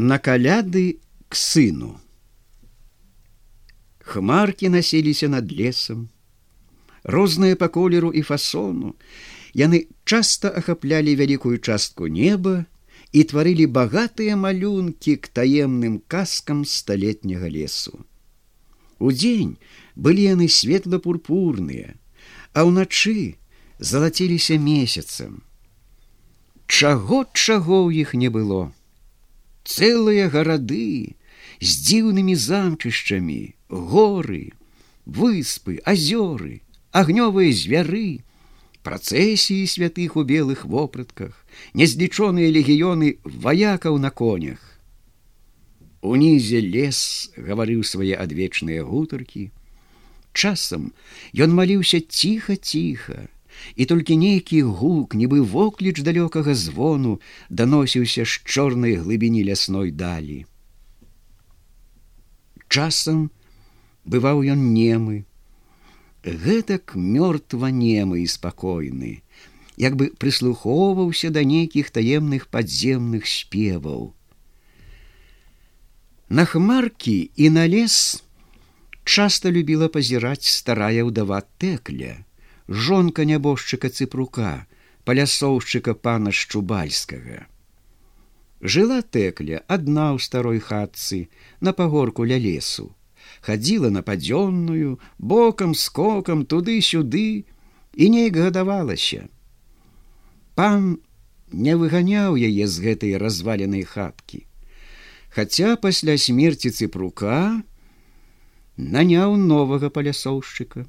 на каляды к сыну. Хмаркі населіся над лесам. Розныя па колеру і фасону, яны часта ахаплялі вялікую частку неба і тварылі багатыя малюнкі к таемным казкам сталетняга лесу. Удзень былі яны светла-пурпурныя, а ўначы залаціліся месяцам. Чаго чаго ў іх не было цэлыя гарады з дзіўнымі замчышчамі, горы, выспы, азёры, агнёвыя звяры, працэсіі святых у белых вопратках, незлічоныя легіёны ваякаў на конях. Унізе лес гаварыў свае адвечныя гутаркі. Часам ён маліўся ціха-ціха, і толькі нейкі гук нібы вокліч далёкага звону даносіўся з чорнай глыбіні лясной далі. Часам бываў ён немы, гэтак мёртва немы і спакойны, як бы прыслухоўваўся да нейкіх таемных падземных спеваў. На хмаркі і на лес часта любіла пазіраць старая ўдава тэкля, жонка нябожчыка цыпрука, палясоўшчыка пана шчубальскага. Жыла тэкля адна ў старой хатцы на пагорку ля лесу, хадзіла на падзённую, бокам скокам туды-сюды і неяк гадавалася. Пан не выганяў яе з гэтай разваленай хаткі. Хаця пасля смерці цыпрука наняў новага палясоўшчыка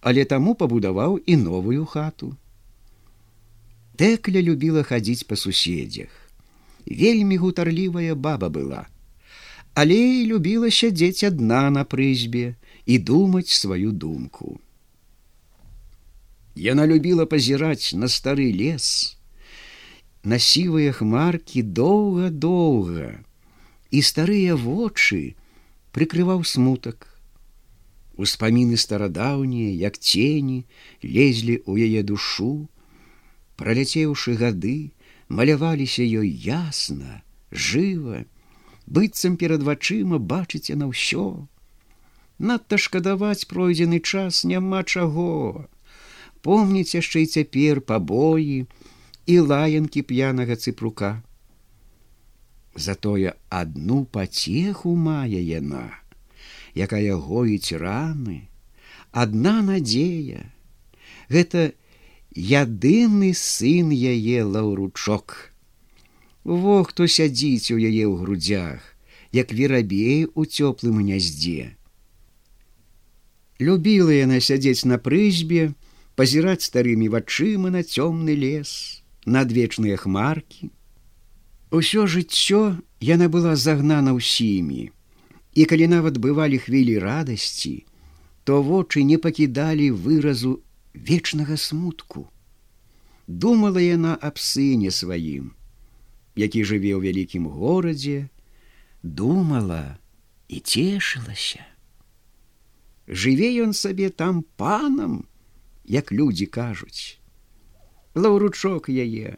але таму пабудаваў і новую хату. Тэкля любіла хадзіць па суседзях. Вельмі гутарлівая баба была, але і любіла сядзець адна на прызьбе і думаць сваю думку. Яна любіла пазіраць на стары лес, на сівыя хмаркі доўга-доўга, і старыя вочы прыкрываў смутак, Успаміны старадаўнія, як цені, лезлі ў яе душу, праляцеўшы гады, маляваліся ёй ясна, жыва, быццам перад вачыма бачыце на ўсё. Надта шкадаваць пройдзены час няма чаго. Помніць яшчэ і цяпер пабоі і лаянкі п'янага цыпрука. Затое адну пацеху мае яна якая гоіць раны, адна надзея. Гэта ядыны сын яе лаўручок. Во хто сядзіць у яе ў грудзях, як верабей у цёплым гняздзе. Любіла яна сядзець на прызьбе, пазіраць старымі вачыма на цёмны лес, на адвечныя хмаркі. Усё жыццё яна была загнана ўсімі, і калі нават бывалі хвілі радасці, то вочы не пакідалі выразу вечнага смутку. Думала яна аб сыне сваім, які жыве ў вялікім горадзе, думала і цешылася. Жыве ён сабе там панам, як людзі кажуць. Лаўручок яе,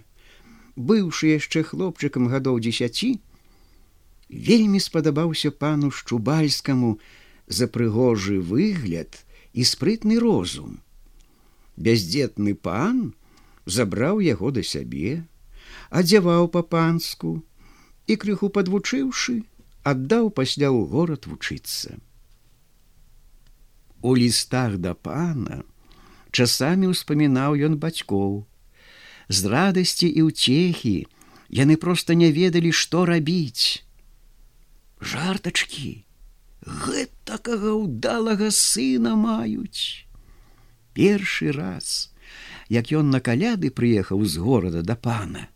быўшы яшчэ хлопчыкам гадоў дзесяці, вельмі спадабаўся пану шчубальскаму за прыгожы выгляд і спрытны розум. Бяздзетны пан забраў яго да сябе, адзяваў па-панску і крыху падвучыўшы, аддаў пасля ў горад вучыцца. У лістах да пана часамі ўспамінаў ён бацькоў. З радасці і ўцехі яны проста не ведалі, што рабіць жартачки гэтакага ўдалага сына маюць. Першы раз як ён на каляды прыехаў з горада да пана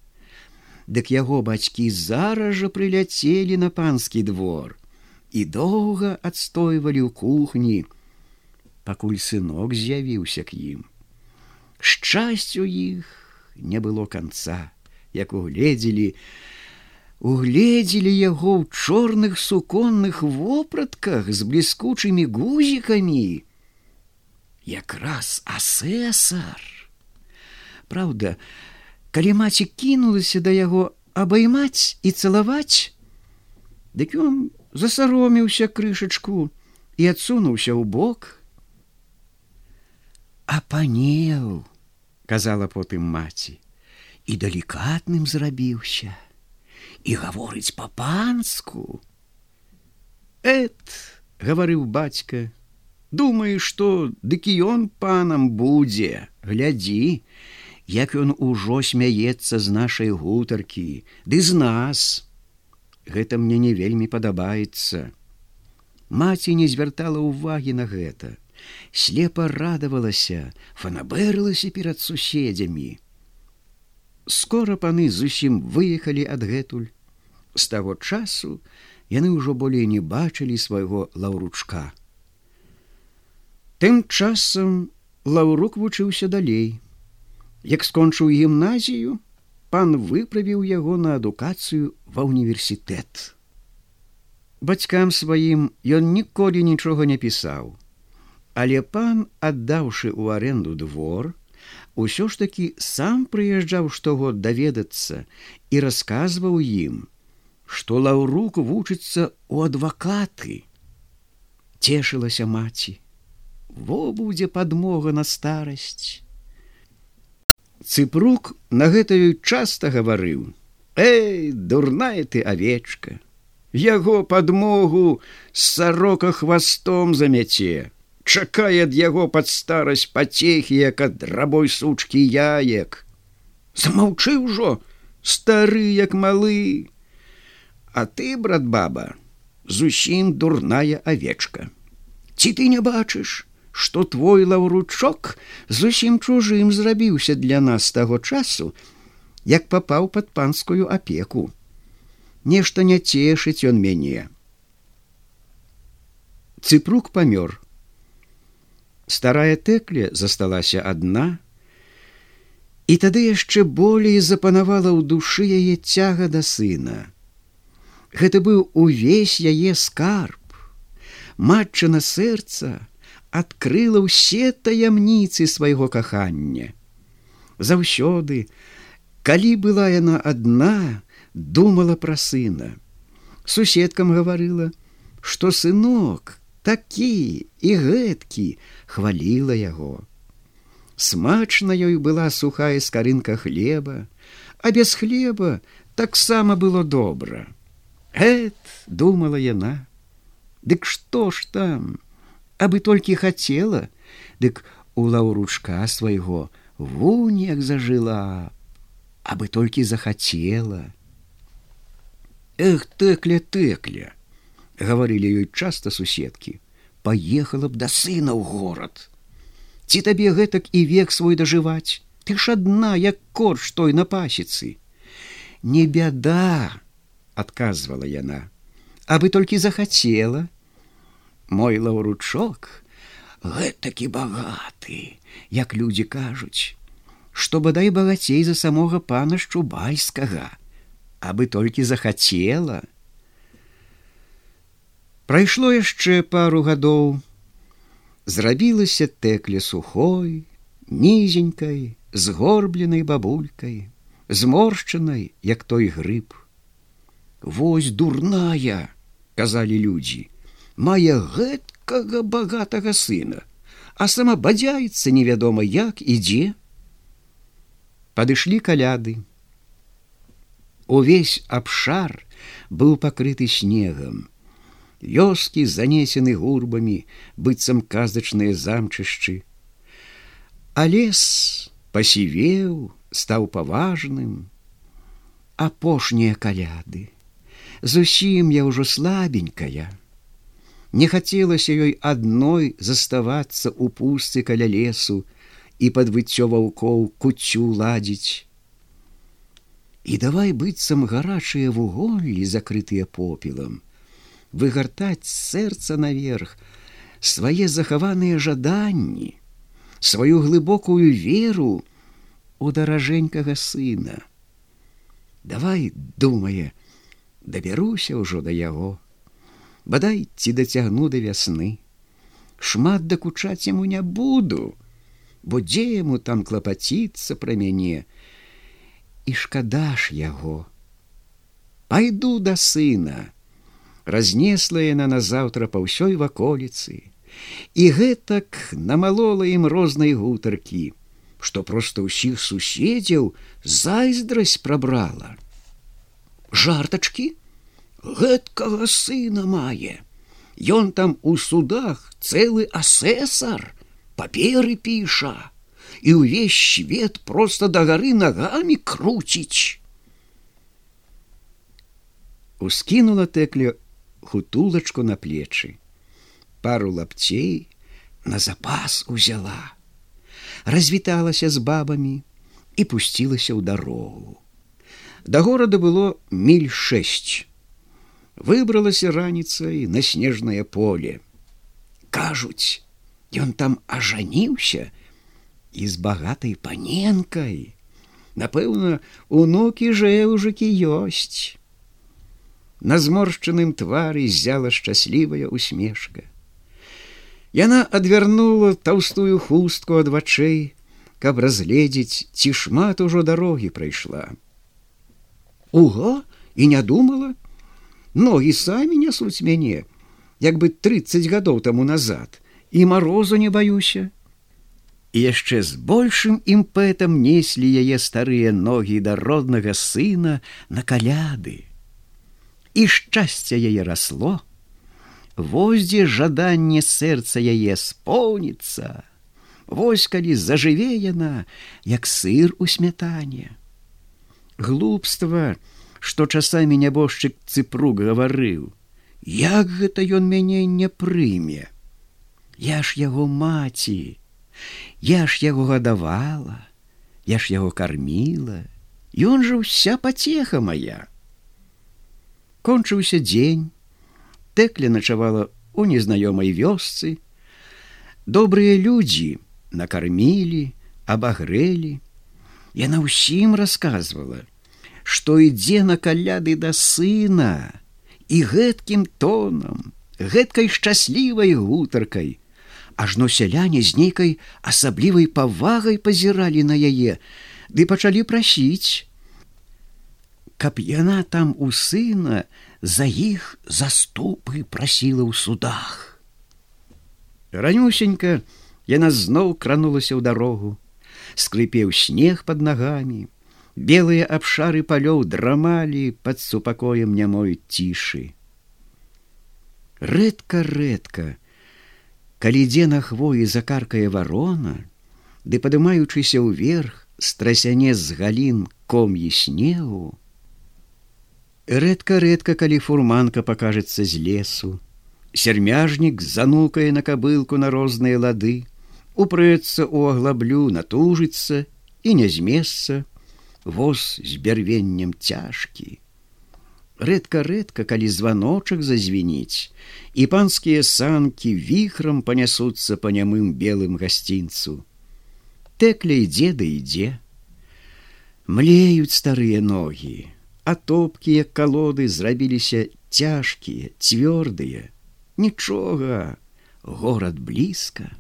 дык яго бацькі зараз жа прыляцелі на панскі двор і доўга адстойвалі ў кухні пакуль сынок з'явіўся к ім. Шчасцю іх не было канца як угледзелі на угледзелі яго ў чорных суконных вопратках з бліскучымі гузікамі. Якраз асесар. Праўда, калі маці кінулася да яго абаймаць і цалаваць, Дык ён засароміўся крышачку і адсунуўся ў бок. А панеў, казала потым маці, і далікатным зрабіўся і гаворыць па-панску. Эт, гаварыў бацька, думаю, што дык ён панам будзе, глядзі, як ён ужо смяецца з нашай гутаркі, ды з нас. Гэта мне не вельмі падабаецца. Маці не звяртала ўвагі на гэта. Слепа радавалася, фанабэрлася перад суседзямі. Скора паны зусім выехалі адгэтуль. З таго часу яны ўжо болей не бачылі свайго лаўручка. Тым часам лаўрук вучыўся далей. Як скончыў гімназію, пан выправіў яго на адукацыю ва ўніверсітэт. Бацькам сваім ён ніколі нічога не пісаў. Але пан, аддаўшы ў аренду двор, усё ж таки сам прыязджаў штогод даведацца і расказваў ім, што лаўрук вучыцца у адвакаты. Цешылася маці, во будзе падмога на старасць. Цыпрук на гэтую часта гаварыў: Эй, дурная ты авечка, Яго падмогу з сарока хвастом замяце! Чакае ад яго пад старасць пацехі як ад драбой сучкі яек! Замаўчы ўжо стары як малы а ты брат баба зусім дурная авечка. Ці ты не бачыш што твой лаўручок зусім чужым зрабіўся для нас таго часу як папаў под панскую апеку? Нешта не цешыць ён мяне. Цыпрук памёр. Старая тэкля засталася адна і тады яшчэ болей запанавала ў душы яе цяга да сына гэта быў увесь яе скарб матчына сэрца адкрыла ўсе таямніцы свайго кахання заўсёды калі была яна адна думала пра сына суседкам гаварыла што сынок такі і гэткі хваліла яго. Смачна ёй была сухая скарынка хлеба, а без хлеба таксама было добра. Эт, думала яна, Дык што ж там, абы толькі хацела, дык у лаўручка свайго вунь як зажыла, абы толькі захацела. Эх тэкля тэкля, гаварылі ёй часта суседкі, паехала б да сына ў горад. Ці табе гэтак і век свой дажываць, Ты ж адна, як корч той на пасіцы. Не бяда, адказвала яна, абы толькі захацела. Мой лаўручок, гэтакі багаты, як людзі кажуць, што бадай багацей за самога пана шчубайскага, абы толькі захацела, Прайшло яшчэ пару гадоў. Зрабілася тэкле сухой, нізенькай, згорбленай бабулькай, зморшчанай, як той грыб. Вось дурная, казалі людзі, мае гэткага багатага сына, а сама бадзяецца невядома як ідзе. Падышлі каляды. Увесь абшар быў пакрыты снегам, вёскі занесены гурбамі быццам казачныя замчышчы а лес пасівеў стаў паважным апошнія каляды зусім я ўжо слабенькая. Не хацелася ёй адной заставацца ў пусцы каля лесу і пад выццё ваўкоў куцю ладзіць. І давай быццам гарачыя вуголлі закрытыя попелам выгартаць сэрца наверх свае захаваныя жаданні сваю глыбокую веру у даражэнькага сына. Давай думае дабяруся ўжо да яго. Бадай ці дацягну да вясны. Шмат дакучаць яму не буду бо дзе яму там клапаціцца пра мяне? І шкада ж яго. Пайду да сына разнесла яна назаўтра па ўсёй ваколіцы. І гэтак намалола ім рознай гутаркі што проста ўсіх суседзяў зайздрасць прабрала жартачкі? Гэткага сына мае. Ён там у судах цэлы асесар паперы піша і ўвесь свет просто да гары нагамі круціць. Ускінула тэкле хутулачку на плечы. Пару лапцей на запас узяла. Развіталася з бабамі і пусцілася ў дарогу да горада было міль шесть выбралася раніцай на снежнае поле кажуць ён там ажаніўся і з багатай паненкай напэўна унукі жэўжыкі ёсць на зморшчаным твары зяла шчаслівая усмешка. Яна адвярнула таўстую хустку ад вачэй, каб разгледзець, ці шмат ужо дарогі прайшла. Уго і не думала, ногі самі нясуць мяне, як бы 30 гадоў таму назад і марозу не баюся. І яшчэ з большым імпэтам неслі яе старыя ногі да роднага сына на каляды і шчасце яе расло, Воздзе жаданне сэрца яе споўніцца, Вось калі зажыве яна, як сыр у смятане. Глупства, што часамі нябожчык цыпруг гаварыў, як гэта ён мяне не прыме. Я ж яго маці, Я ж яго гадавала, Я ж яго карміла, Ён жа ўся пацеха моя кончыўся дзень тэкля начавала у незнаёмай вёсцы. Добрыя людзі накармілі абагрэлі яна ўсім расказвала што ідзе на каляды да сына і гэткім тонам гэткай шчаслівай гутаркай ажно сяляне з нейкай асаблівай павагай пазіралі на яе ды пачалі прасіць каб яна там у сына за іх заступы прасіла ў судах. Ранюсенька яна зноў кранулася ў дарогу, скрыпеў снег под нагамі, белыя абшары палёў драмалі пад супакоем нямой цішы. Рэдка рэдка, калі дзе на хвоі закаркае варона, ды падымаючыся ўверх страсяне з галін ком'і снегу, рэдка-рэдка калі фурманка пакажецца з лесу сярмяжнік занукае на кабылку на розныя лады упрэцца у аглаблю натужыцца і не змесца воз з бярвеннем цяжкі рэдка-рэдка калі званочак зазвініць і панскія санкі віхрам панясуцца па нямым белым гасцінцу тэкля ідзе да ідзе млеюць старыя ногі а топкія калоды зрабіліся цяжкія, цвёрдыя. Нічога, горад блізка.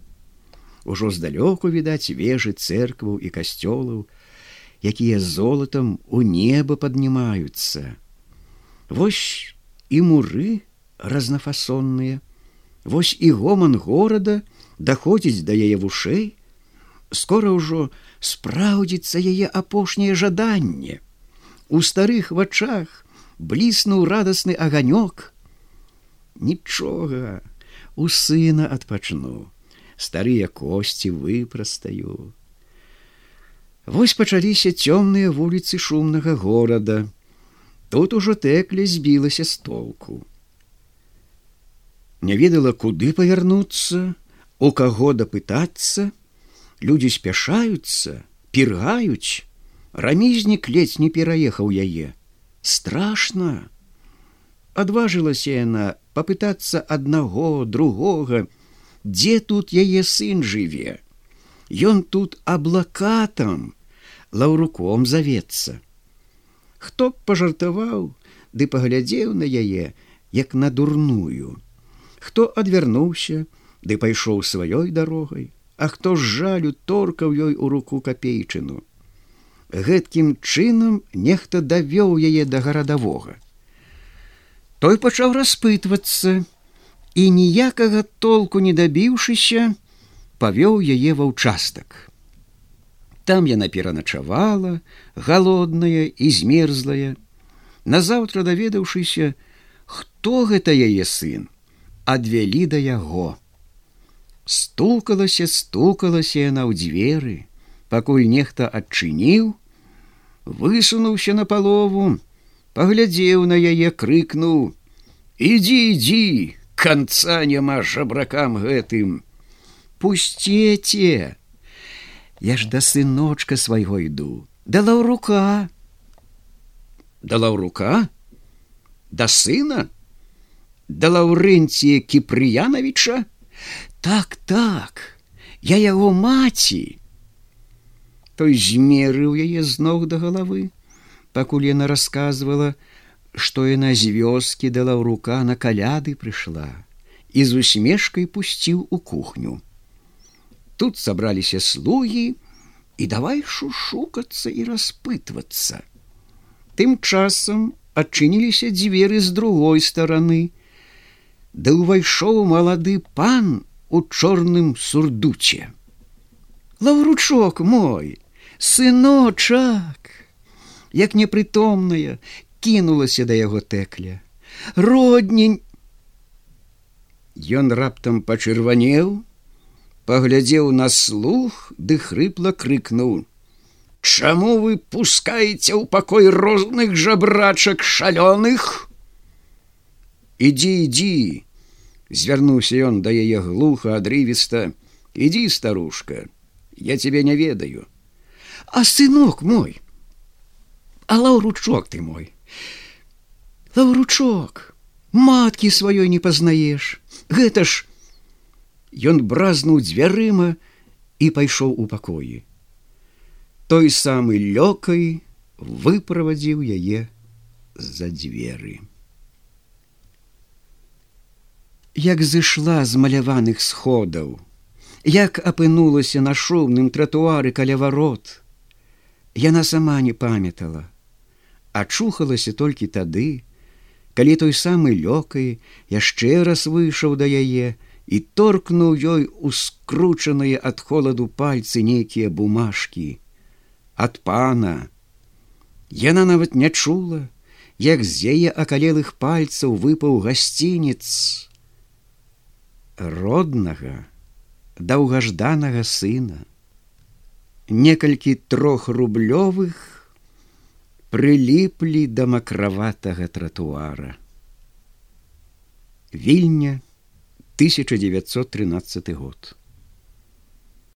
Ужо здалёку відаць вежы церкваў і касцёлаў, якія золатам у неба паднімаюцца. Вось і муры разнафасонныя, Вось і гоман горада даходзіць да яе вушэй, скора ўжо спраўдзіцца яе апошняе жаданне. У старых вачах бліснуў радасны аганёк. Нічога у сына адпачну старыя косці выпрастаю. Вось пачаліся цёмныя вуліцы шумнага горада. Тут ужо тэкля збілася з толку. Не ведала куды павярнуцца у каго дапытацца. Людзі спяшаюцца піргаюць. Рамізнік ледзь не пераехаў яе. Страшно адважылася яна попытацца аднаго другога дзе тут яе сын жыве? Ён тут аблакатам лаўруком завецца хто б пажартаваў ды паглядзеў на яе як на дурную. Хто адвярнуўся ды пайшоў сваёй дарогай а хто з жалю торкаў ёй у руку капейчыну. Гэткім чынам нехта давёў яе да гарадавога. Той пачаў распытвацца і ніякага толку не дабіўшыся, павёў яе ва ўчастак. Там яна пераначавала, галодная і змерзлая. Назаўтра даведаўшыся, хто гэта яе сын, адвялі да яго. Стукалася, стукалася яна ў дзверы, пакуль нехта адчыніў, высунуўся на палову, паглядзеў на яе, крыкнуў: « Ідзі, ідзі, канца няма жабракам гэтым. Пусцеце! Я ж да сыночка свайго іду, да лаўрука. Да лаўрука, да сына, да лаўрэнція кіпрыяновича, так так. Я яго маці. Той змерыў яе з ног да галавы. Пакуль яна рассказывала што яна з вёскі дала ў рука на каляды прыйшла і з усмешкай пусціў у кухню. Тут сабраліся слугі і давай шушукацца і распытвацца тым часам адчыніліся дзверы з другой стараны да ўвайшоў малады пан у чорным сурдуче. Лаўручок мой, сыночак, як непрытомная, кінулася да яго тэкля. Роднень. Ён раптам пачырванеў, паглядзеў на слух, ды хрыпла крыкнуў: « Чаму вы пускаеце ў пакой розных жабрачак шалёных? Ідзі, ідзі, звярнуўся ён да яе глуха адрывіста ідзі старушка я тебе не ведаю а сынок мой а лаўручок ты мой лаўручок маткі сваёй не пазнаеш гэта ж ён бразнуў дзвярыма і пайшоў у пакоі. Той самы лёкай выправадзіў яе за дзверы. Як зышла з маляваных сходаў, як апынулася на шумным тратуары каля варот, яна сама не памятала, ачухалася толькі тады, калі той самы лёкай яшчэ раз выйшаў да яе і торкнуў ёй у скручаныя ад холаду пальцы нейкія бумажкі ад пана. Яна нават не чула, як з яе акалелых пальцаў выпаў гасцінец, роднага даўгажданага сына некалькі трохрублёвых прыліплі да макраватага тратуара. Вільня 1913 год